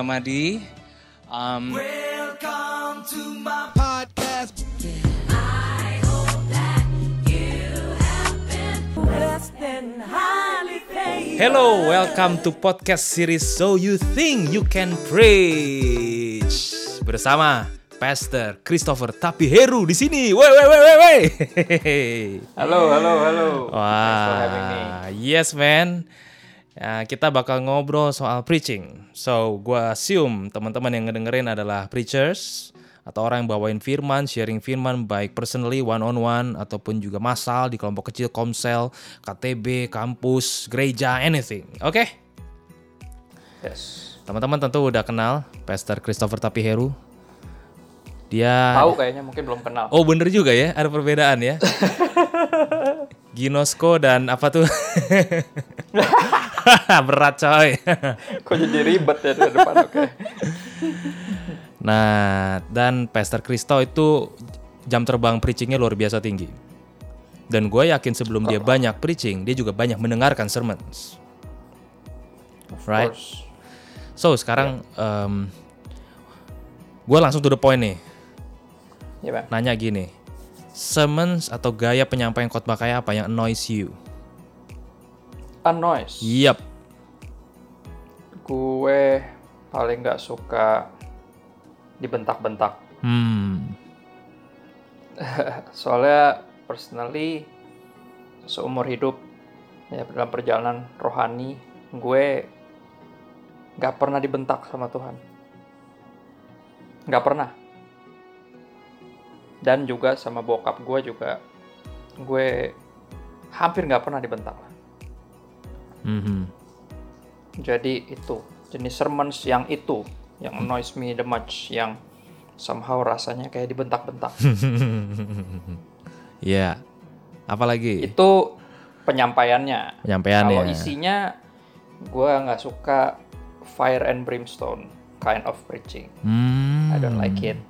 Gamadi. Um, Welcome to my podcast. hello, welcome to podcast series So You Think You Can Preach bersama Pastor Christopher Tapi Heru di sini. Woi, woi, woi, woi, woi. Halo, halo, halo. Wah, yes man. Ya, kita bakal ngobrol soal preaching. So, gua assume teman-teman yang ngedengerin adalah preachers atau orang yang bawain firman, sharing firman baik personally one on one ataupun juga massal di kelompok kecil, komsel, KTB, kampus, gereja, anything. Oke? Yes. Teman-teman tentu udah kenal Pastor Christopher Tapiheru. Dia Tahu kayaknya mungkin belum kenal. Oh bener juga ya, ada perbedaan ya. Ginosko dan apa tuh? Berat coy. Kok jadi ribet ya dari depan? Oke. Nah, dan Pastor Kristo itu jam terbang preachingnya luar biasa tinggi. Dan gue yakin sebelum dia banyak preaching, dia juga banyak mendengarkan sermons. Of Right. course. So sekarang gue langsung to the point nih. Bang. Nanya gini, sermons atau gaya penyampaian khotbah kayak apa yang annoys you? A noise. Yep. Gue paling nggak suka dibentak-bentak. Hmm. Soalnya personally seumur hidup ya dalam perjalanan rohani gue nggak pernah dibentak sama Tuhan. Nggak pernah. Dan juga sama bokap gue juga gue hampir nggak pernah dibentak. Mhm. Jadi itu jenis sermons yang itu yang annoys me the much yang somehow rasanya kayak dibentak-bentak. Ya. Apalagi itu penyampaiannya. penyampaiannya. Kalau isinya gue nggak suka fire and brimstone kind of preaching. Hmm. I don't like it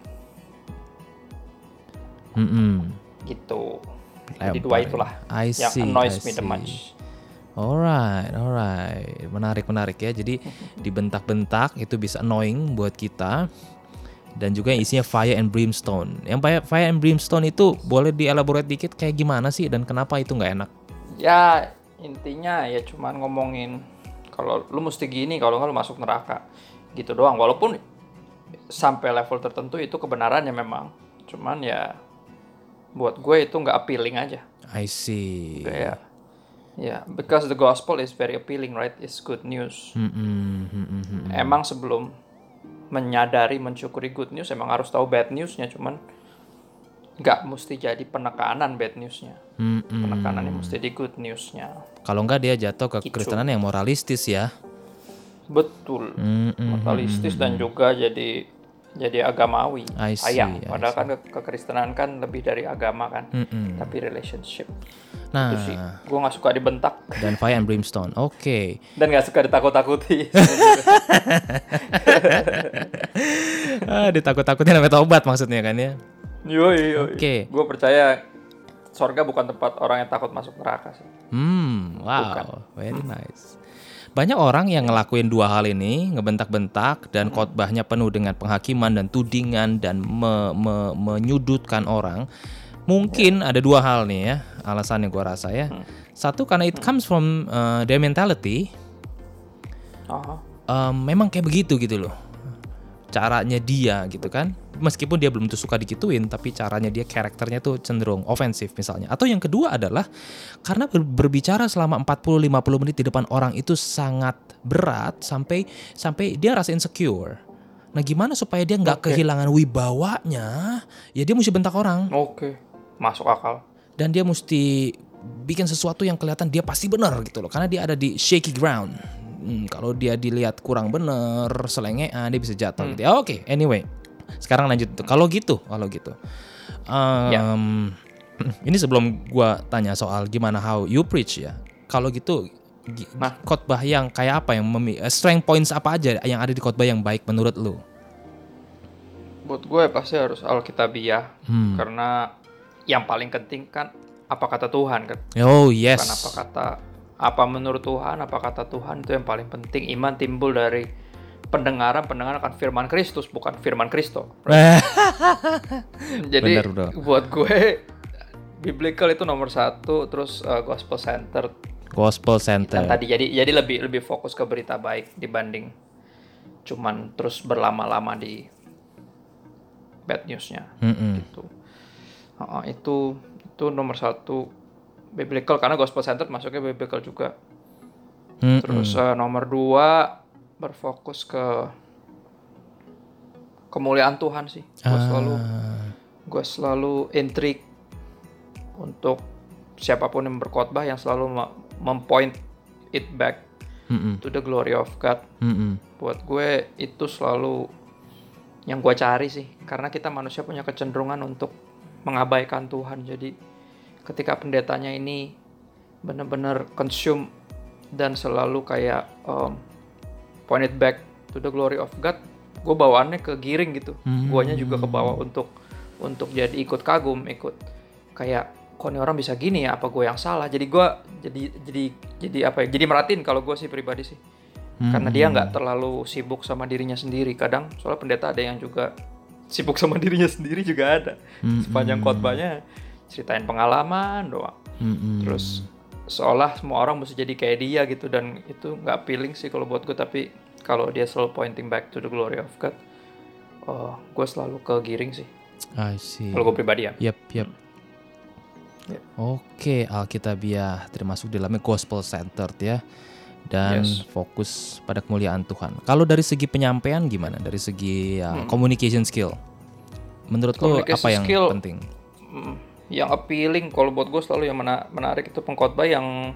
Mm-mm. gitu. Jadi dua itulah I yang see, annoys I me the see. much. Alright, alright, menarik menarik ya. Jadi dibentak-bentak itu bisa annoying buat kita dan juga isinya fire and brimstone. Yang fire- fire and brimstone itu boleh dielaborate dikit kayak gimana sih dan kenapa itu nggak enak? Ya intinya ya cuman ngomongin kalau lu mesti gini kalau nggak lu masuk neraka gitu doang. Walaupun sampai level tertentu itu kebenarannya memang. Cuman ya buat gue itu nggak appealing aja. I see. Kayak ya because the gospel is very appealing right? It's good news. Mm-mm. Emang sebelum menyadari mensyukuri good news emang harus tahu bad newsnya cuman nggak mesti jadi penekanan bad newsnya. Mm-mm. Penekanannya mesti di good newsnya. Kalau nggak dia jatuh ke Gitu. kekristenan yang moralistis ya. Betul. Mm-mm. Moralistis dan juga jadi jadi agamawi. I see, Sayang. I Padahal kan ke- kekristenan kan lebih dari agama kan. Mm-mm. Tapi relationship. Nah, Itu sih. Gue nggak suka dibentak dan fire and brimstone. Oke. dan nggak suka ditakut-takuti. Ah, ditakut-takutin sampai tobat maksudnya kan ya. yoi, yoi. Oke. Gue percaya sorga bukan tempat orang yang takut masuk neraka sih. Hmm, wow, very nice. Banyak orang yang ngelakuin dua hal ini, ngebentak-bentak dan khotbahnya penuh dengan penghakiman dan tudingan dan me- me- menyudutkan orang. Mungkin ada dua hal nih ya, alasannya gua rasa ya. Satu karena it comes from uh, their mentality, Oh. um, memang kayak begitu gitu loh. Caranya dia gitu kan. Meskipun dia belum tuh suka dikituin, tapi caranya dia karakternya tuh cenderung ofensif misalnya. Atau yang kedua adalah karena ber- berbicara selama 40-50 menit di depan orang itu sangat berat sampai sampai dia rasa insecure. Nah, gimana supaya dia nggak Oke. kehilangan wibawanya? Ya dia mesti bentak orang Oke. Masuk akal. dan dia mesti bikin sesuatu yang kelihatan dia pasti benar gitu loh. Karena dia ada di shaky ground. Hmm, kalau dia dilihat kurang bener selengean dia bisa jatuh gitu ya. Oke anyway. Sekarang lanjut tuh kalau gitu kalau gitu. Em, ini sebelum gua tanya soal gimana how you preach ya. Kalau gitu gi- Nah. khotbah yang kayak apa yang memi- eh, strength points apa aja yang ada di khotbah yang baik menurut lu? Buat gue pasti harus Alkitabiah. Hmm. Karena yang paling penting kan apa kata Tuhan kan. oh yes Bukan apa kata apa menurut Tuhan, apa kata Tuhan itu yang paling penting. Iman timbul dari pendengaran pendengaran akan firman Kristus bukan firman Kristo. Eh. Jadi Bener, buat gue biblical itu nomor satu, terus uh, gospel centered Gospel Center. tadi jadi jadi lebih lebih fokus ke berita baik dibanding cuman terus berlama-lama di bad newsnya Mm-mm. gitu. Uh, itu itu nomor satu biblical karena gospel centered masuknya biblical juga. Mm-mm. Terus uh, nomor dua berfokus ke kemuliaan Tuhan sih. Gue selalu Ah. gue selalu intrik untuk siapa pun yang berkhotbah yang selalu me- mempoint it back Mm-mm. to the glory of God. Mm-mm. Buat gue itu selalu yang gue cari sih, karena kita manusia punya kecenderungan untuk mengabaikan Tuhan. Jadi ketika pendetanya ini benar-benar consume dan selalu kayak um, point it back to the glory of God, gue bawaannya ke giring gitu. Guanya juga ke bawah untuk untuk jadi ikut kagum, ikut kayak kok nih orang bisa gini ya? Apa gue yang salah? Jadi gue jadi jadi jadi apa ya? Jadi merhatiin kalau gue sih pribadi sih karena dia nggak terlalu sibuk sama dirinya sendiri kadang soalnya pendeta ada yang juga sibuk sama dirinya sendiri juga ada sepanjang khotbahnya ceritain pengalaman doang Mm-mm. terus seolah semua orang mesti jadi kayak dia gitu dan itu nggak feeling sih kalau buat gue tapi kalau dia selalu pointing back to the glory of God oh, gue selalu ke giring sih I see. kalau gue pribadi ya Yep, yep. Yep. Oke, Alkitabiah termasuk di dalamnya gospel centered ya. Dan Yes. fokus pada kemuliaan Tuhan. Kalau dari segi penyampaian gimana? Dari segi ya, communication skill. Menurut lo Hmm. Apa yang skill. penting? Mm, yang appealing kalau buat gue selalu yang mena- menarik itu pengkhotbah yang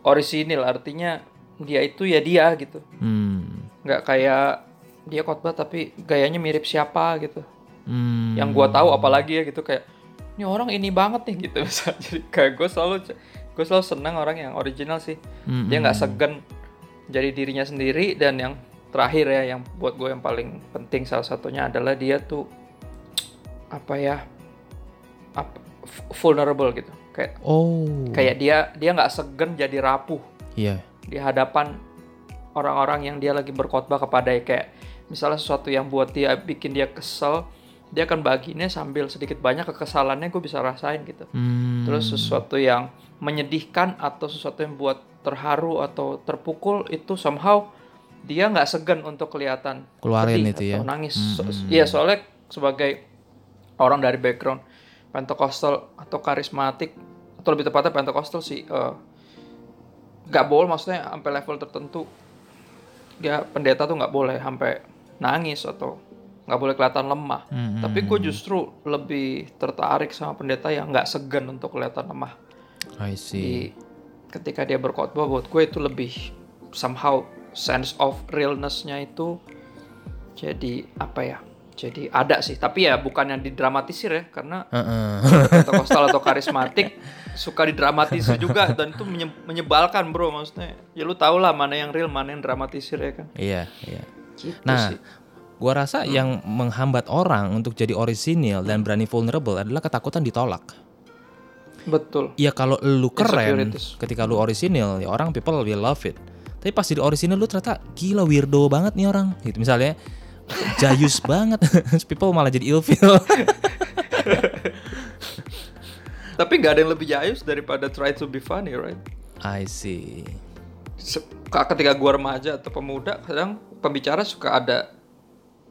orisinil artinya dia itu ya dia gitu Hmm. nggak kayak dia khotbah tapi gayanya mirip siapa gitu Hmm. yang gua tahu apalagi ya gitu kayak ini orang ini banget nih gitu misalnya jadi kayak gue selalu gue selalu senang orang yang original sih Hmm, dia nggak segan jadi dirinya sendiri dan yang terakhir ya yang buat gue yang paling penting salah satunya adalah dia tuh apa ya apa, vulnerable gitu kayak Oh. kayak dia dia nggak segan jadi rapuh Iya. di hadapan orang-orang yang dia lagi berkhotbah kepada kayak misalnya sesuatu yang buat dia bikin dia kesel dia akan baginya sambil sedikit banyak kekesalannya gue bisa rasain gitu Hmm. terus sesuatu yang menyedihkan atau sesuatu yang buat terharu atau terpukul itu somehow dia nggak segan untuk kelihatan Keluarin itu atau ya. nangis. So- iya soalnya sebagai orang dari background Pentecostal atau karismatik atau lebih tepatnya Pentecostal sih eh, nggak boleh maksudnya sampai level tertentu ya pendeta tuh nggak boleh sampai nangis atau nggak boleh kelihatan lemah. Hmm, tapi gue justru lebih tertarik sama pendeta yang nggak segan untuk kelihatan lemah I di see. ketika dia berkhotbah buat gue itu lebih somehow sense of realness-nya itu jadi apa ya jadi ada sih tapi ya bukan yang didramatisir ya karena Heeh. Pentecostal atau karismatik suka didramatisir juga dan itu menye- menyebalkan bro maksudnya ya lu tau lah mana yang real mana yang dramatisir ya kan Iya, iya. gitu Nah, sih gua rasa yang menghambat orang untuk jadi orisinil dan berani vulnerable adalah ketakutan ditolak. Betul Iya kalau lu keren ketika lu orisinil ya orang people will love it. Tapi pas jadi orisinil lu ternyata gila weirdo banget nih orang. Gitu misalnya jayus banget. people malah jadi ilfeel. tapi nggak ada yang lebih jayus daripada try to be funny right I see. Se- ketika gua remaja atau pemuda kadang pembicara suka ada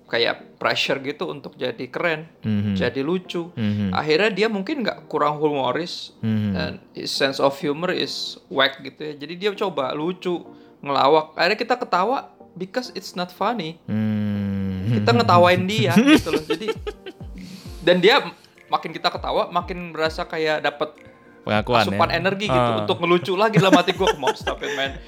kayak pressure gitu untuk jadi keren Mhm. jadi lucu Mhm. akhirnya dia mungkin nggak kurang humoris Mhm. dan his sense of humor is whack gitu ya jadi dia coba lucu ngelawak akhirnya kita ketawa because it's not funny Hmm. kita ngetawain dia gitu loh jadi dan dia makin kita ketawa makin berasa kayak dapat Pengakuan asupan ya. energi gitu Ah. untuk ngelucu lagi dalam hati gue on stop it man.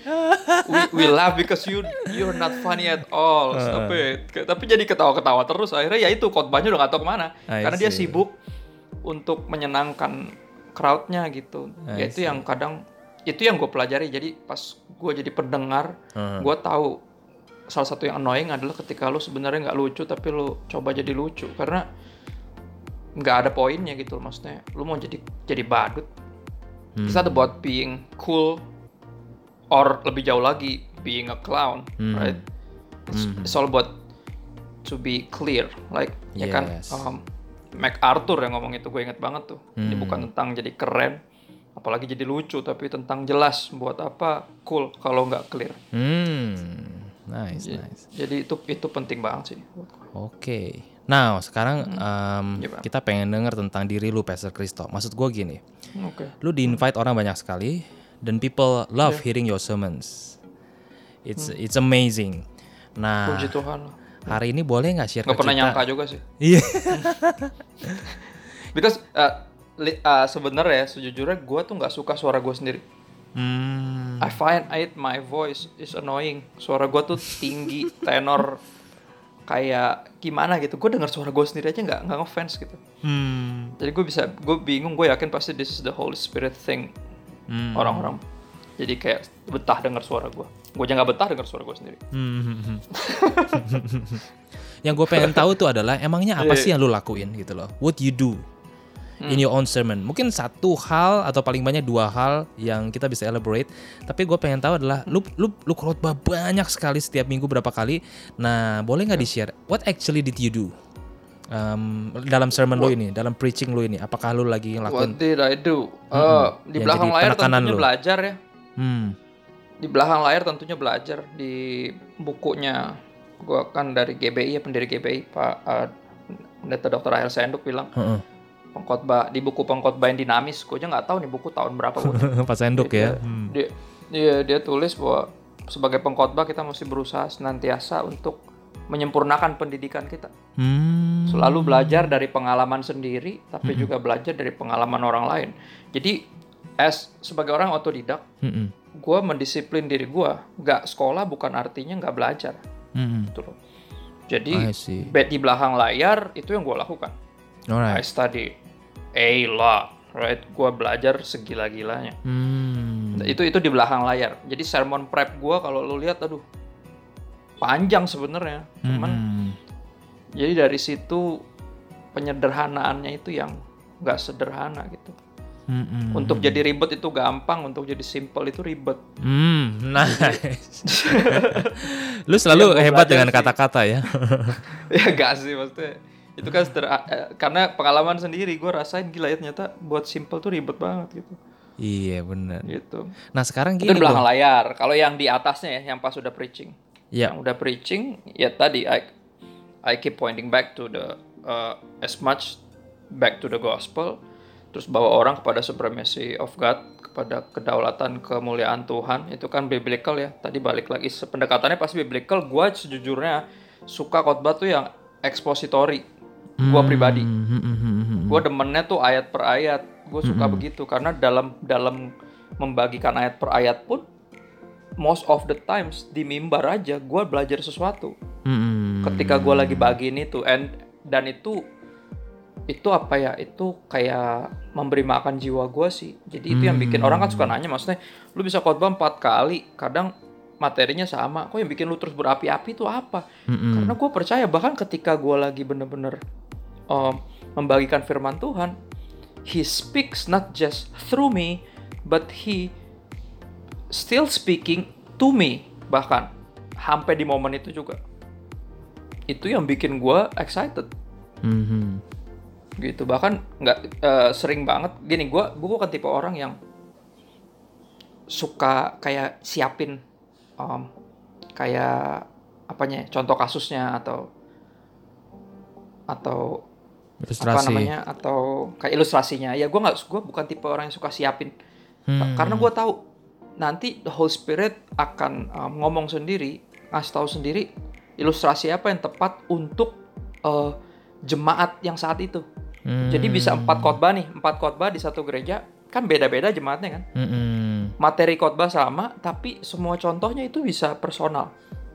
We, we laugh because you you're not funny at all. Ah. stop it. Tapi jadi ketawa-ketawa terus. Akhirnya ya itu khotbahnya udah gak tahu ke mana. I karena dia see. sibuk untuk menyenangkan crowdnya gitu. I ya itu yang kadang itu yang gue pelajari. Jadi pas gue jadi pendengar Hmm. gue tahu salah satu yang annoying adalah ketika lu sebenarnya nggak lucu tapi lu coba jadi lucu. Karena nggak ada poinnya gitu maksudnya. Lu mau jadi jadi badut it's not about being cool or lebih jauh lagi being a clown Hmm. right it's, it's all about to be clear like ya kan Yes. um, MacArthur yang ngomong itu gue inget banget tuh ini Hmm. bukan tentang jadi keren apalagi jadi lucu tapi tentang jelas buat apa cool kalau nggak clear Hmm, nice, nice. jadi itu itu penting banget sih Oke. Nah, sekarang em, Gimana? kita pengen denger tentang diri lu, Pastor Kristo. Maksud gue gini, oke lu di invite orang banyak sekali dan people love hearing your sermons. It's it's amazing. Nah, puji Tuhan hari ini boleh nggak share ke pernah kita? nyangka juga sih Iya. because uh, li- uh, sebenarnya sejujurnya gue tuh nggak suka suara gue sendiri Hmm. I find it my voice is annoying. Suara gue tuh tinggi, tenor kayak gimana gitu. Gue denger suara gue sendiri aja nggak nggak ngefans gitu. Hmm. Jadi gue bisa, gue bingung. Gue yakin pasti this is the Holy Spirit thing Hmm. orang-orang. Jadi kayak betah denger suara gue. Gue aja nggak betah denger suara gue sendiri. Hmm. yang gue pengen tahu tuh adalah emangnya apa Iya. sih yang lu lakuin gitu loh? What you do in your own sermon? Mungkin satu hal atau paling banyak dua hal yang kita bisa elaborate. Tapi gue pengen tahu adalah lu lu lu khotbah banyak sekali setiap minggu berapa kali. Nah boleh nggak di share? What actually did you do? Um, dalam sermon lu ini, dalam preaching lu ini, apakah lu lagi ngelakuin? What did I do? Eh, di belakang layar tentunya lu. belajar ya. Hmm, Di belakang layar tentunya belajar di bukunya. Gue kan dari GBI ya pendiri GBI Pak uh, Pendeta Dr. Rahel Senduk bilang heeh. Pengkhotbah di buku pengkhotbah yang dinamis gue aja nggak tahu nih buku tahun berapa gue Pak Senduk ya. Hmm. dia, dia dia tulis bahwa sebagai pengkhotbah kita mesti berusaha senantiasa untuk menyempurnakan pendidikan kita Hmm. selalu belajar dari pengalaman sendiri tapi juga belajar dari pengalaman orang lain jadi as sebagai orang otodidak Mm-mm. gue mendisiplin diri gue nggak sekolah bukan artinya nggak belajar Mm-mm. gitu loh jadi di belakang layar itu yang gue lakukan I Alright. study a lot, right? Gua belajar segila-gilanya. Hmm. Itu itu di belakang layar. Jadi sermon prep gua kalau lu lihat, aduh, panjang sebenarnya. Cuman Mm-mm. jadi dari situ penyederhanaannya itu yang nggak sederhana gitu. Mm-mm. Untuk jadi ribet itu gampang, untuk jadi simple itu ribet. Hmm, nice. Lu selalu gua hebat dengan kata-kata ya. ya gak sih maksudnya. Itu kan seder- eh, karena pengalaman sendiri gue rasain gila ya ternyata buat simple tuh ribet banget gitu. iya benar. Gitu. Nah sekarang Itu gini di belakang Bro. layar. Kalau yang di atasnya ya, yang pas udah preaching. Ya. Yang udah preaching, ya tadi I I keep pointing back to the uh, as much back to the gospel, terus bawa orang kepada supremacy of God, kepada kedaulatan kemuliaan Tuhan. Itu kan biblical ya. Tadi balik lagi pendekatannya pasti biblical. Gua sejujurnya suka khotbah tuh yang expository. Gua pribadi. Hmm, hmm, hmm, hmm. Gue demennya tuh ayat per ayat. Gue suka begitu karena dalam dalam membagikan ayat per ayat pun most of the times di mimbar aja gue belajar sesuatu. Hmm, Ketika gue lagi bagiin itu and dan itu itu apa ya? Itu kayak memberi makan jiwa gue sih. Jadi itu yang bikin orang kan suka nanya maksudnya lu bisa khotbah empat kali, kadang materinya sama. Kok yang bikin lu terus berapi-api itu apa? hmm, Karena gue percaya bahkan ketika gue lagi bener-bener um, membagikan firman Tuhan, He speaks not just through me, but He still speaking to me bahkan sampai di momen itu juga. Itu yang bikin gue excited hmm, hmm. gitu bahkan nggak eh, sering banget gini gue gue bukan tipe orang yang suka kayak siapin um, kayak apanya ya, contoh kasusnya atau atau apa Ilustrasi. namanya atau kayak ilustrasinya ya gue nggak gue bukan tipe orang yang suka siapin Hmm. karena gue tahu nanti the Holy Spirit akan um, ngomong sendiri ngasih tahu sendiri ilustrasi apa yang tepat untuk uh, jemaat yang saat itu Hmm. jadi bisa empat khotbah nih empat khotbah di satu gereja kan beda-beda jemaatnya kan Hmm, hmm, materi khotbah sama tapi semua contohnya itu bisa personal.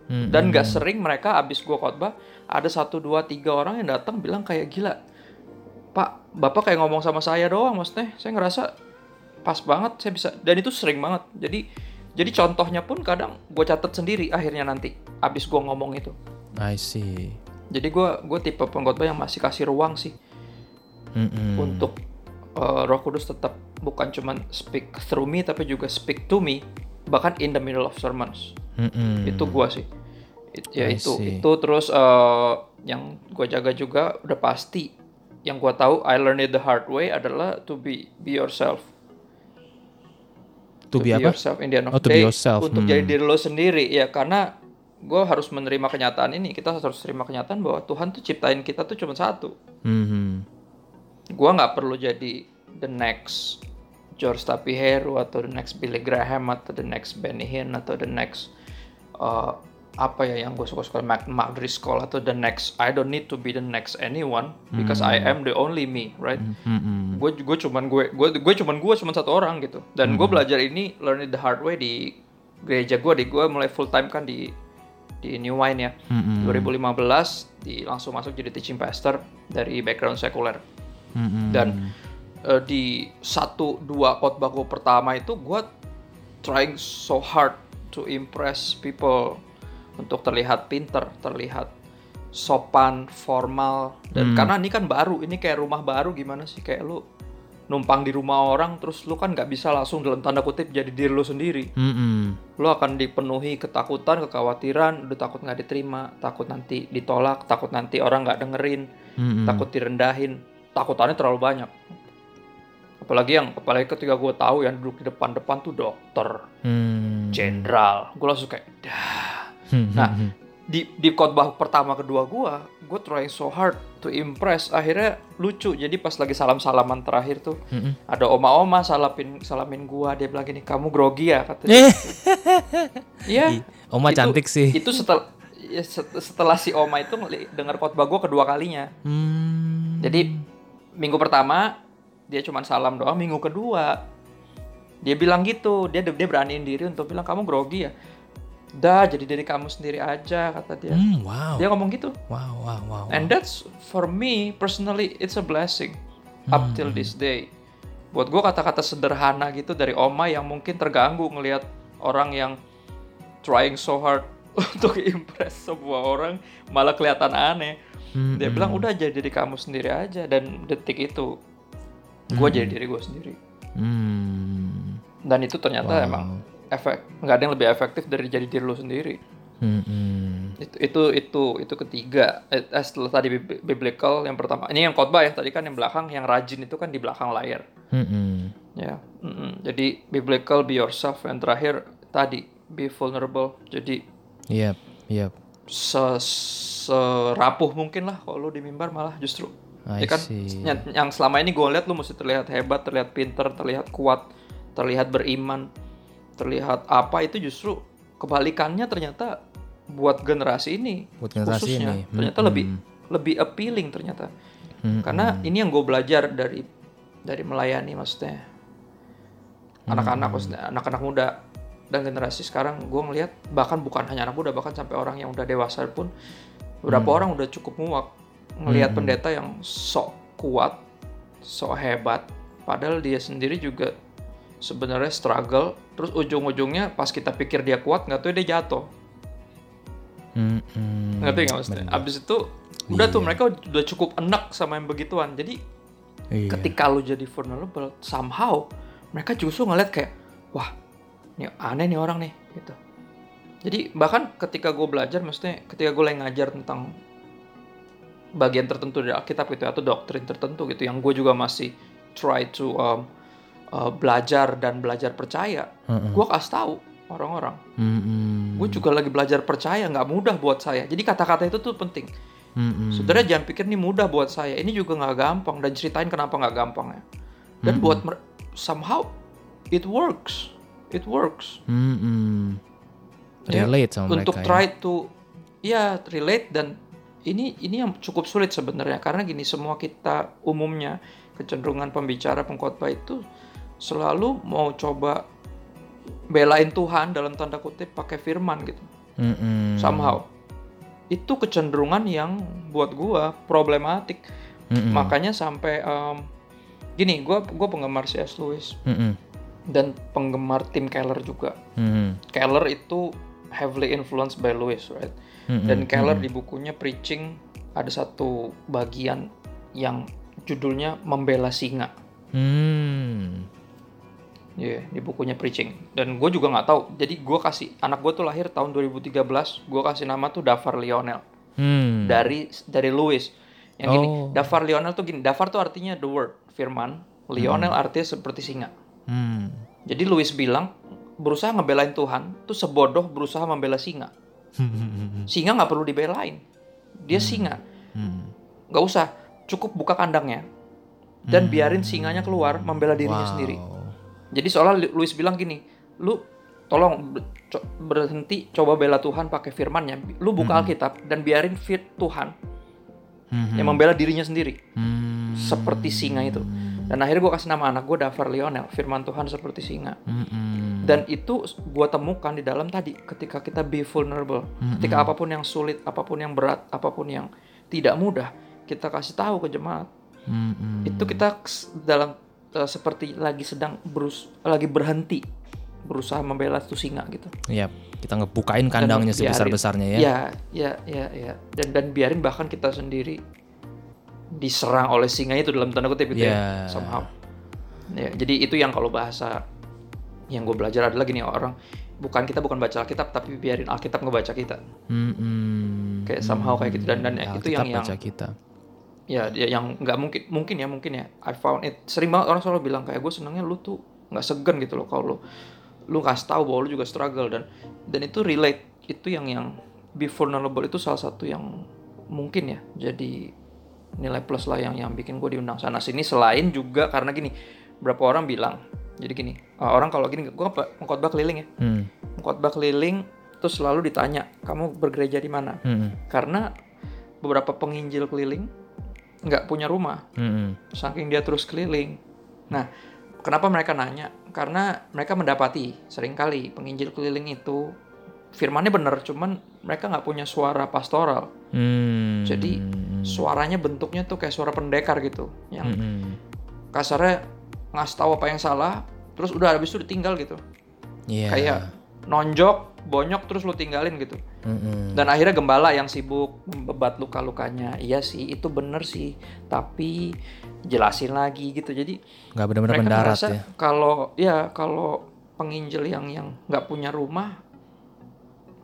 Hmm, dan nggak sering mereka abis gua khotbah ada satu dua tiga orang yang datang bilang kayak gila pak bapak kayak ngomong sama saya doang maksudnya. Saya ngerasa pas banget saya bisa. Dan itu sering banget. Jadi jadi contohnya pun kadang gue catat sendiri akhirnya nanti abis gua ngomong itu. I see. jadi gua gue tipe pengkhotbah yang masih kasih ruang sih. Hmm, hmm. untuk uh, Roh Kudus tetap bukan cuman speak through me tapi juga speak to me bahkan in the middle of sermons Hmm, hmm. itu gua sih It- ya I itu see. itu terus eh, yang gue jaga juga udah pasti yang gue tahu I learned it the hard way adalah to be be yourself To be apa? yourself in the end of Oh, to be day, yourself, untuk hmm. jadi diri lo sendiri ya karena gue harus menerima kenyataan ini kita harus terima kenyataan bahwa Tuhan tuh ciptain kita tuh cuma satu Mhm. Gue nggak perlu jadi the next George Tapihero atau the next Billy Graham atau the next Benny Hinn atau the next uh, apa ya yang gue suka-suka Mark, Mark Driscoll atau the next I don't need to be the next anyone because I Hmm. am the only me right Mhm. gue gue cuman gue gue gue cuman gue cuman satu orang gitu dan Hmm. gue belajar ini learn it the hard way di gereja gue di gue mulai full time kan di di New Wine ya Mhm. 2015 di langsung masuk jadi teaching pastor dari background sekuler Mhm. dan eh, di satu dua khotbah gue pertama itu gue trying so hard to impress people untuk terlihat pinter terlihat sopan formal dan karena ini kan baru ini kayak rumah baru gimana sih kayak lu numpang di rumah orang terus lu kan nggak bisa langsung dalam tanda kutip jadi diri lu sendiri Mhm. lu akan dipenuhi ketakutan kekhawatiran udah takut nggak diterima takut nanti ditolak takut nanti orang nggak dengerin Mhm. takut direndahin takutannya terlalu banyak apalagi yang apalagi ketika gue tahu yang duduk di depan-depan tuh dokter Hmm. jenderal gue langsung kayak dah Hmm. nah di di khotbah pertama kedua gue gue trying so hard to impress akhirnya lucu jadi pas lagi salam salaman terakhir tuh Mhm. ada oma-oma salapin salamin gue dia bilang gini kamu grogi ya kata dia Eh, iya Oma Itu- cantik sih. itu setelah ya, set- setelah si oma itu dengar khotbah gue kedua kalinya Hmm. Jadi minggu pertama dia cuma salam doang, minggu kedua dia bilang gitu, dia dia beraniin diri untuk bilang kamu grogi ya. Dah jadi diri kamu sendiri aja kata dia. Hmm, wow. Dia ngomong gitu. Wow, wow, wow. And that's for me personally it's a blessing up till this day. Buat gue kata-kata sederhana gitu dari oma yang mungkin terganggu ngelihat orang yang trying so hard untuk impress sebuah orang malah kelihatan aneh. Hmm, Dia bilang udah jadi diri kamu sendiri aja dan detik itu gue jadi diri gue sendiri. Hmm. Dan itu ternyata Wow. emang efek nggak ada yang lebih efektif dari jadi diri lo sendiri. Hmm, hmm. Itu itu itu itu ketiga. Eh, eh, setelah tadi bib- biblical yang pertama. Ini yang khotbah ya tadi kan yang belakang yang rajin itu kan di belakang layar. Hmm, hmm. Ya. mm-mm. Jadi biblical be yourself yang terakhir tadi be vulnerable. Jadi Yep, yep. Se serapuh mungkin lah kalau lu di mimbar malah justru. I ya kan? see. yang, yang selama ini gue lihat lu mesti terlihat hebat terlihat pinter terlihat kuat terlihat beriman terlihat apa itu justru kebalikannya ternyata buat generasi ini Buat generasi khususnya. ini. ternyata Mm-mm. lebih lebih appealing ternyata. Hmm, karena ini yang gue belajar dari dari melayani maksudnya. Anak-anak maksudnya anak-anak muda dan generasi sekarang gue ngelihat bahkan bukan hanya anak muda bahkan sampai orang yang udah dewasa pun beberapa orang udah cukup muak ngelihat pendeta yang sok kuat sok hebat. Padahal dia sendiri juga sebenarnya struggle terus ujung-ujungnya pas kita pikir dia kuat nggak tahu dia jatuh. Hmm, hmm. ngerti nggak maksudnya? Abis itu udah tuh mereka udah cukup enak sama yang begituan. Jadi Iya. ketika lu jadi vulnerable somehow mereka justru ngeliat kayak wah ini aneh nih orang nih gitu jadi bahkan ketika gue belajar maksudnya ketika gue lagi ngajar tentang bagian tertentu dari Alkitab gitu atau doktrin tertentu gitu yang gue juga masih try to um, uh, belajar dan belajar percaya Heeh. gue kasih tahu orang-orang Hmm, hmm. gue juga lagi belajar percaya nggak mudah buat saya jadi kata-kata itu tuh penting Hmm, hmm. Saudara jangan pikir ini mudah buat saya. Ini juga nggak gampang dan ceritain kenapa nggak gampang ya. Dan buat mer- somehow it works, it works. Hmm, hmm. Ya, Relate sama Untuk mereka. try to, ya relate dan ini ini yang cukup sulit sebenarnya karena gini semua kita umumnya kecenderungan pembicara pengkhotbah itu selalu mau coba belain Tuhan dalam tanda kutip pakai firman gitu. Ya. Hmm. Somehow itu kecenderungan yang buat gua problematik. Hmm, hmm. makanya sampai em, gini gue gue penggemar C.S. Lewis Hmm, hmm. Dan penggemar Tim Keller juga Hmm, hmm. Keller itu heavily influenced by Lewis right Hmm, dan hmm. Keller di bukunya Preaching ada satu bagian yang judulnya membela singa Hmm. Iya, di bukunya preaching. Dan gue juga nggak tahu. Jadi gue kasih anak gue tuh lahir tahun 2013. Gue kasih nama tuh Davar Lionel Hmm. dari dari Louis. Yang gini, Oh. Davar Lionel tuh gini. Davar tuh artinya the word, firman. Lionel artinya seperti singa. Hmm. Jadi Louis bilang berusaha ngebelain Tuhan tuh sebodoh berusaha membela singa. Singa nggak perlu dibelain. Dia singa. Hmm. Nggak usah. Cukup buka kandangnya dan biarin singanya keluar membela dirinya Wow. sendiri. Jadi seolah Louis bilang gini, lu tolong co- berhenti coba bela Tuhan pakai firmannya. Lu buka Alkitab dan biarin fit Tuhan Hmm. yang membela dirinya sendiri. Hmm. Seperti singa itu. Dan akhirnya gue kasih nama anak gue Davar Lionel, firman Tuhan seperti singa. Hmm. Dan itu gue temukan di dalam tadi ketika kita be vulnerable. Ketika apa pun yang sulit, apa pun yang berat, apa pun yang tidak mudah, kita kasih tahu ke jemaat. Hmm. Itu kita dalam eh, seperti lagi sedang berus lagi berhenti berusaha membela tuh singa gitu. Iya, kita ngebukain Dan kandangnya biarin- sebesar besarnya ya. Ya, ya, ya, ya. Dan dan biarin bahkan kita sendiri diserang oleh singa itu dalam tanda kutip itu Ya. ya, somehow. Ya, jadi itu yang kalau bahasa yang gue belajar adalah gini orang bukan kita bukan baca Alkitab tapi biarin Alkitab ngebaca kita. Hmm. Kayak somehow kayak gitu dan dan itu yang yang baca kita. ya dia yang nggak mungkin mungkin ya mungkin ya I found it sering banget orang selalu bilang kayak gue senangnya lu tuh nggak segan gitu loh kalau lu lu kasih tahu bahwa lu juga struggle dan dan itu relate itu yang yang be vulnerable itu salah satu yang mungkin ya jadi nilai plus lah yang yang bikin gue diundang sana sini selain juga karena gini berapa orang bilang jadi gini uh, orang kalau gini gue mengkhotbah keliling ya Hmm. mengkhotbah keliling terus selalu ditanya kamu bergereja di mana Hmm. karena beberapa penginjil keliling nggak punya rumah Hmm. saking dia terus keliling. Nah, kenapa mereka nanya? Karena mereka mendapati sering kali penginjil keliling itu firmannya benar, cuman mereka nggak punya suara pastoral. Hmm. Jadi suaranya bentuknya tuh kayak suara pendekar gitu, yang Hmm. kasarnya ngasih tahu apa yang salah, terus udah habis itu ditinggal gitu, Iya. kayak nonjok, bonyok terus lu tinggalin gitu. Hmm. Dan akhirnya gembala yang sibuk membebat luka-lukanya. Iya sih, itu bener sih. Tapi jelasin lagi gitu. Jadi nggak benar-benar mendarat ya. kalau ya kalau penginjil yang yang nggak punya rumah,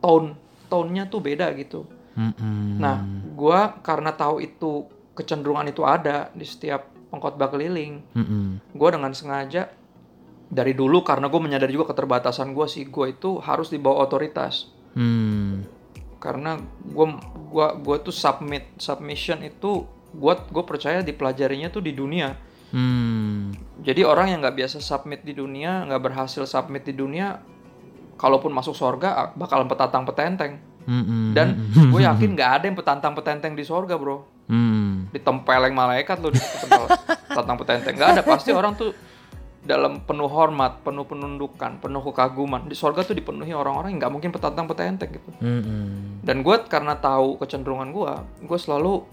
tone tone-nya tuh beda gitu. Nah, gua karena tahu itu kecenderungan itu ada di setiap pengkhotbah keliling, gua dengan sengaja dari dulu karena gue menyadari juga keterbatasan gue sih, gue itu harus dibawa otoritas. Hmm. karena gue gua gua tuh submit submission itu gua gue percaya dipelajarinya tuh di dunia Hmm. jadi orang yang nggak biasa submit di dunia nggak berhasil submit di dunia kalaupun masuk sorga ah, bakal petatang petenteng Dan gue yakin nggak ada yang petantang petenteng di sorga bro. Hmm. ditempeleng malaikat loh di petantang petenteng. Nggak ada. Pasti orang tuh dalam penuh hormat penuh penundukan penuh kekaguman di sorga tuh dipenuhi orang-orang yang nggak mungkin petantang petenteng gitu. Dan gue karena tahu kecenderungan gue gue selalu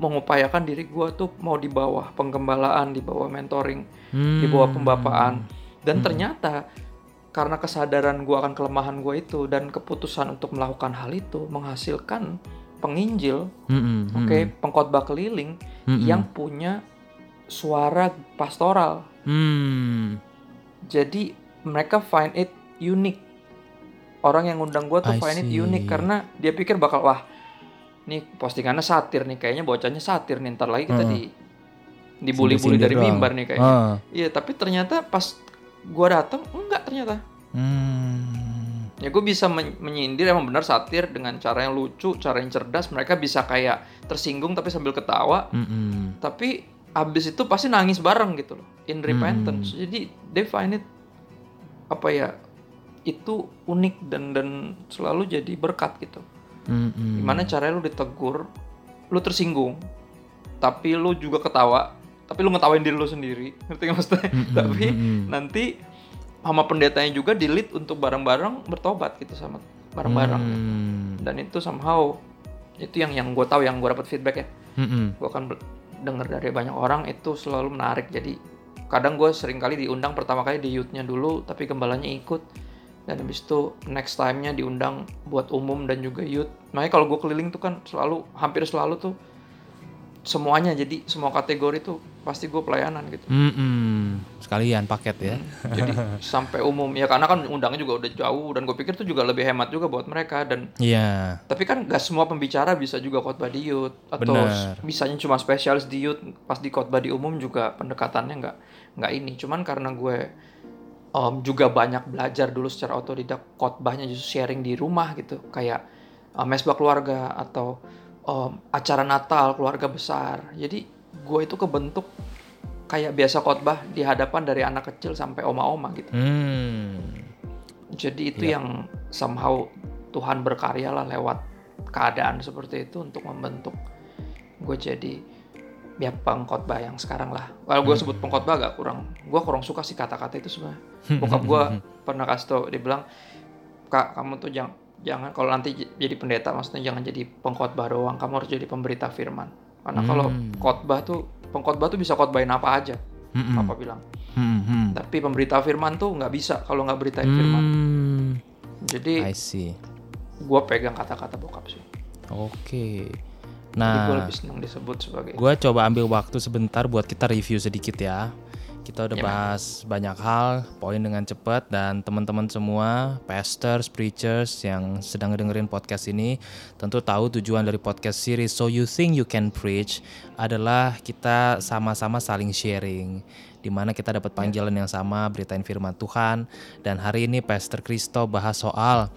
mengupayakan diri gue tuh mau di bawah penggembalaan di bawah mentoring di bawah pembapaan. Dan ternyata karena kesadaran gue akan kelemahan gue itu dan keputusan untuk melakukan hal itu menghasilkan penginjil Hmm. oke pengkhotbah keliling Mm-mm. yang punya suara pastoral Hmm. jadi mereka find it unique orang yang ngundang gue tuh I find it see. unique karena dia pikir bakal wah nih postingannya satir nih kayaknya bocahnya satir nih ntar lagi kita Heeh. di dibully-bully dari mimbar nih kayaknya Ah. iya tapi ternyata pas gue datang enggak ternyata. Hmm. ya gue bisa men- menyindir emang benar satir dengan cara yang lucu cara yang cerdas. Mereka bisa kayak tersinggung tapi sambil ketawa. Hmm. tapi abis itu pasti nangis bareng gitu loh in repentance. Jadi they find it apa ya itu unik dan dan selalu jadi berkat gitu. Hmm. gimana caranya lu ditegur lu tersinggung tapi lu juga ketawa tapi lu ngetawain diri lu sendiri ngerti nggak maksudnya? Tapi nanti sama pendetanya juga di lead untuk bareng-bareng bertobat gitu sama bareng-bareng. Hmm. dan itu somehow itu yang yang gue tahu yang gue dapat feedback ya. Hmm. gue akan ber- denger dari banyak orang itu selalu menarik. Jadi kadang gue sering kali diundang pertama kali di youth-nya dulu tapi gembalanya ikut. Dan habis itu next time-nya diundang buat umum dan juga youth. Makanya kalau gue keliling tuh kan selalu hampir selalu tuh semuanya. Jadi semua kategori tuh pasti gue pelayanan gitu. Mm-mm. sekalian paket ya. Jadi sampai umum. Ya karena kan undangnya juga udah jauh. Dan gue pikir itu juga lebih hemat juga buat mereka. Dan Iya. tapi kan gak semua pembicara bisa juga khotbah di youth. Atau Bener. bisanya cuma spesialis di youth. Pas di khotbah di umum juga pendekatannya nggak nggak ini. Cuman karena gue em, juga banyak belajar dulu secara otodidak khotbahnya justru sharing di rumah gitu. Kayak em, mesbah keluarga atau em, acara Natal keluarga besar jadi gue itu kebentuk kayak biasa khotbah di hadapan dari anak kecil sampai oma-oma gitu Hmm. jadi itu Iya. yang somehow Tuhan berkarya lah lewat keadaan seperti itu untuk membentuk gue jadi ya pengkhotbah yang sekarang lah. Kalau gue sebut pengkhotbah agak kurang, gue kurang suka sih kata-kata itu sebenarnya. Bokap gue pernah kasih tau, dia bilang, kak kamu tuh jangan jangan kalau nanti jadi pendeta maksudnya jangan jadi pengkhotbah doang, kamu harus jadi pemberita firman. Karena kalau Hmm. khotbah tuh pengkhotbah tuh bisa khotbahin apa aja, Mm-mm. papa bilang. Hmm, hmm. Tapi pemberita firman tuh nggak bisa kalau nggak beritain firman. Hmm. Jadi I see. gue pegang kata-kata bokap sih. Oke. Gue Nah, lebih senang disebut sebagai gue coba ambil waktu sebentar buat kita review sedikit ya. Kita udah Ya. bahas banyak hal, poin dengan cepat dan teman-teman semua, pastors, preachers yang sedang dengerin podcast ini, tentu tahu tujuan dari podcast series So You Think You Can Preach adalah kita sama-sama saling sharing di mana kita dapat panggilan yang sama, beritain firman Tuhan dan hari ini Pastor Kristo bahas soal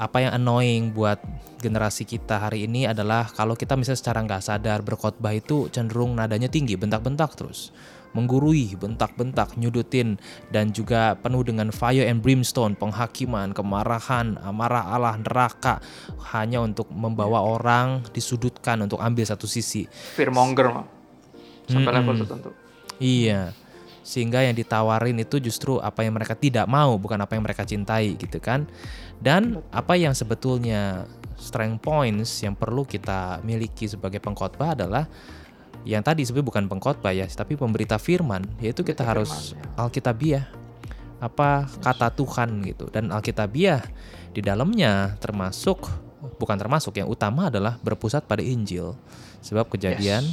apa yang annoying buat generasi kita hari ini adalah kalau kita misalnya secara nggak sadar berkhotbah itu cenderung nadanya tinggi, bentak-bentak terus, menggurui, bentak-bentak, nyudutin, dan juga penuh dengan fire and brimstone, penghakiman, kemarahan, amarah Allah, neraka, hanya untuk membawa orang disudutkan untuk ambil satu sisi. fearmonger mah sampai level tertentu. Iya. Sehingga yang ditawarin itu justru apa yang mereka tidak mau, bukan apa yang mereka cintai gitu kan. Dan apa yang sebetulnya strength points yang perlu kita miliki sebagai pengkhotbah adalah yang tadi sebenarnya bukan pengkhotbah ya, tapi pemberita firman, yaitu kita harus firman, alkitabiah. Apa kata Tuhan gitu. Dan alkitabiah di dalamnya termasuk bukan termasuk yang utama adalah berpusat pada Injil. Sebab kejadian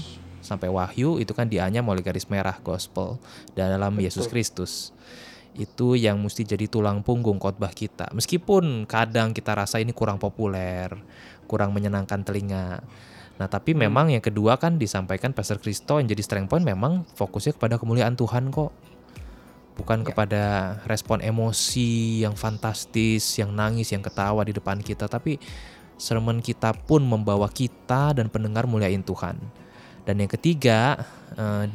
sampai Wahyu itu kan dianyam oleh garis merah gospel dalam Yesus Kristus. Itu yang mesti jadi tulang punggung khotbah kita. Meskipun kadang kita rasa ini kurang populer, kurang menyenangkan telinga. Nah, tapi memang yang kedua kan disampaikan Pastor Kristo yang jadi strength point memang fokusnya kepada kemuliaan Tuhan kok. Bukan kepada respon emosi yang fantastis, yang nangis, yang ketawa di depan kita, tapi sermon kita pun membawa kita dan pendengar muliain Tuhan. Dan yang ketiga,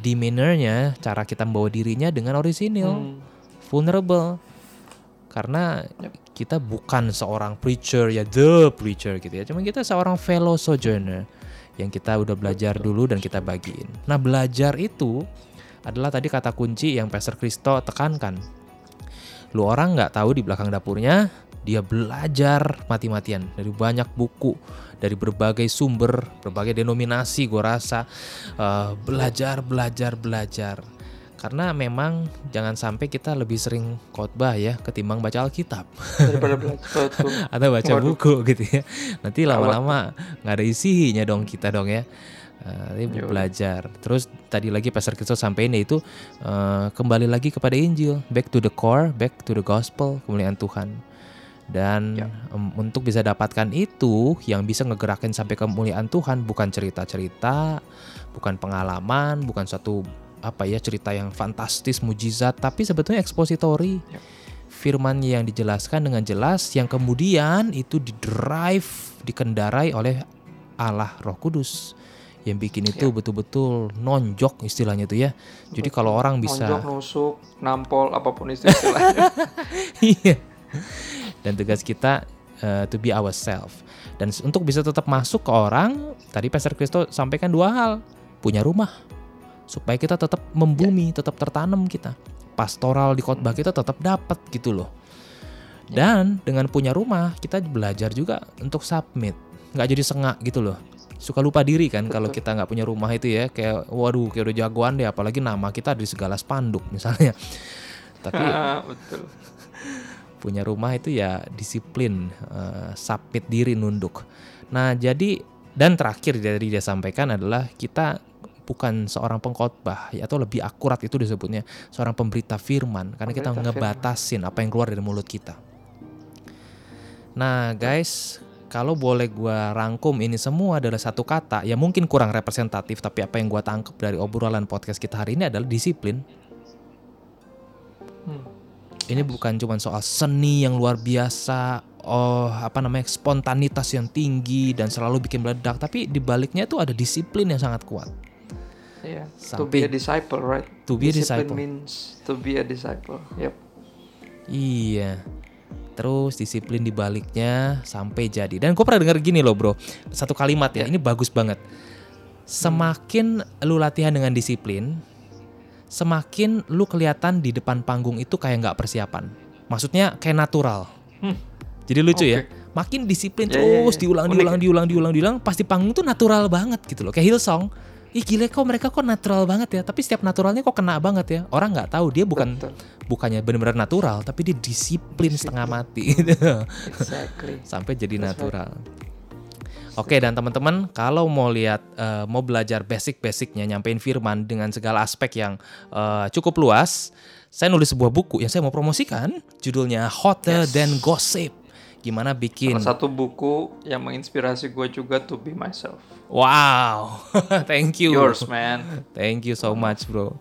demeanornya, cara kita membawa dirinya dengan orisinil, Hmm. vulnerable. Karena kita bukan seorang preacher ya the preacher gitu ya. Cuma kita seorang fellow sojourner yang kita udah belajar dulu dan kita bagiin. Nah, belajar itu adalah tadi kata kunci yang Pastor Kristo tekankan. Lu orang nggak tahu di belakang dapurnya, dia belajar mati-matian dari banyak buku, dari berbagai sumber, berbagai denominasi gue rasa eh, belajar, belajar, belajar. Karena memang jangan sampai kita lebih sering khotbah ya ketimbang baca Alkitab daripada atau baca Waduh. buku gitu ya. Nanti lama-lama nggak ada isinya dong kita dong ya. Eh, ini Yaudah. belajar. Terus tadi lagi Pastor Kristo sampaikan yaitu eh, kembali lagi kepada Injil, back to the core, back to the gospel, kemuliaan Tuhan. Dan Ya. em, untuk bisa dapatkan itu yang bisa ngegerakin sampai kemuliaan Tuhan bukan cerita-cerita, bukan pengalaman, bukan suatu apa ya cerita yang fantastis, mujizat, tapi sebetulnya ekspositori. Ya. Firman yang dijelaskan dengan jelas yang kemudian itu didrive, dikendarai oleh Allah Roh Kudus yang bikin itu Ya. betul-betul nonjok istilahnya itu ya. Jadi kalau orang bisa Nonjok, nusuk, nampol, apa pun istilahnya. Iya. Dan tugas kita uh, to be ourselves. Dan untuk bisa tetap masuk ke orang, tadi Pastor Kristo sampaikan dua hal. Punya rumah. Supaya kita tetap membumi, tetap tertanam kita. Pastoral di khotbah kita tetap dapat gitu loh. Dan dengan punya rumah, kita belajar juga untuk submit. Nggak jadi sengak gitu loh. Suka lupa diri kan kalau kita nggak punya rumah itu ya. Kayak waduh kayak udah jagoan deh. Apalagi nama kita di segala spanduk misalnya. Tapi Ah, betul. punya rumah itu ya disiplin, eh, submit diri nunduk. Nah, jadi dan terakhir dari dia sampaikan adalah kita bukan seorang pengkhotbah ya, atau lebih akurat itu disebutnya seorang pemberita firman karena kita Pemberita firman. ngebatasin apa yang keluar dari mulut kita. Nah, guys, kalau boleh gua rangkum ini semua adalah satu kata ya mungkin kurang representatif tapi apa yang gua tangkap dari obrolan podcast kita hari ini adalah disiplin. Hmm. Ini bukan cuma soal seni yang luar biasa, oh apa namanya spontanitas yang tinggi dan selalu bikin meledak, tapi di baliknya itu ada disiplin yang sangat kuat. Iya. To be a disciple, right? To be a Discipline disciple. means to be a disciple. Yep. Iya. Terus disiplin di baliknya sampai jadi. Dan gue pernah dengar gini loh bro, satu kalimat ya, ini bagus banget. Semakin lu latihan dengan disiplin, semakin lu kelihatan di depan panggung itu kayak nggak persiapan. Maksudnya kayak natural. Hmm. Jadi lucu ya. Oke. Makin disiplin Ya, ya, terus ya. diulang, Unik diulang, ya. diulang, diulang, diulang, pas di panggung tuh natural banget gitu loh. Kayak Hillsong. Ih gila kok mereka kok natural banget ya. Tapi setiap naturalnya kok kena banget ya. Orang nggak tahu dia bukan Betul. bukannya benar-benar natural, tapi dia disiplin setengah mati Exactly. sampai jadi That's right. natural. Oke dan teman-teman kalau mau lihat eh, mau belajar basic-basicnya nyampein firman dengan segala aspek yang eh, cukup luas, saya nulis sebuah buku yang saya mau promosikan, judulnya Hotter Yes. Than Gossip. Gimana bikin Salah satu buku yang menginspirasi gue juga to be myself. Wow, thank you, Yours, man. thank you so much bro.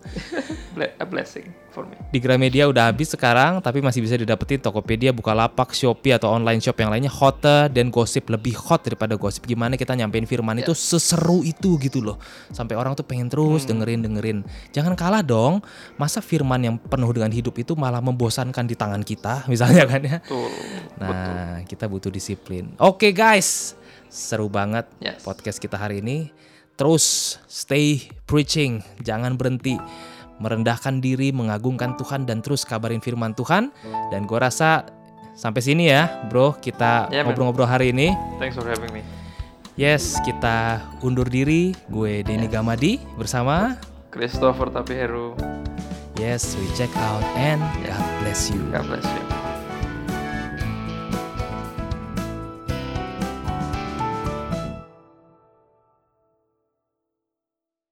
A blessing for me. Di Gramedia udah habis sekarang, tapi masih bisa didapetin Tokopedia, Bukalapak, Shopee atau online shop yang lainnya hotter dan gosip lebih hot daripada gosip. Gimana kita nyampein firman itu seseru itu gitu loh. Sampai orang tuh pengen terus dengerin dengerin. Jangan kalah dong. Masa firman yang penuh dengan hidup itu malah membosankan di tangan kita, misalnya kan ya. Betul. Nah, kita butuh disiplin. Oke guys, seru banget Yes. podcast kita hari ini. Terus stay preaching, jangan berhenti merendahkan diri, mengagungkan Tuhan dan terus kabarin firman Tuhan. Dan gue rasa sampai sini ya, bro. Kita man. ngobrol-ngobrol hari ini. Thanks for having me. Yes, kita undur diri. Gue Denny Gamadi bersama. Christopher Tapiheru. Yes, we check out and God bless you. God bless you.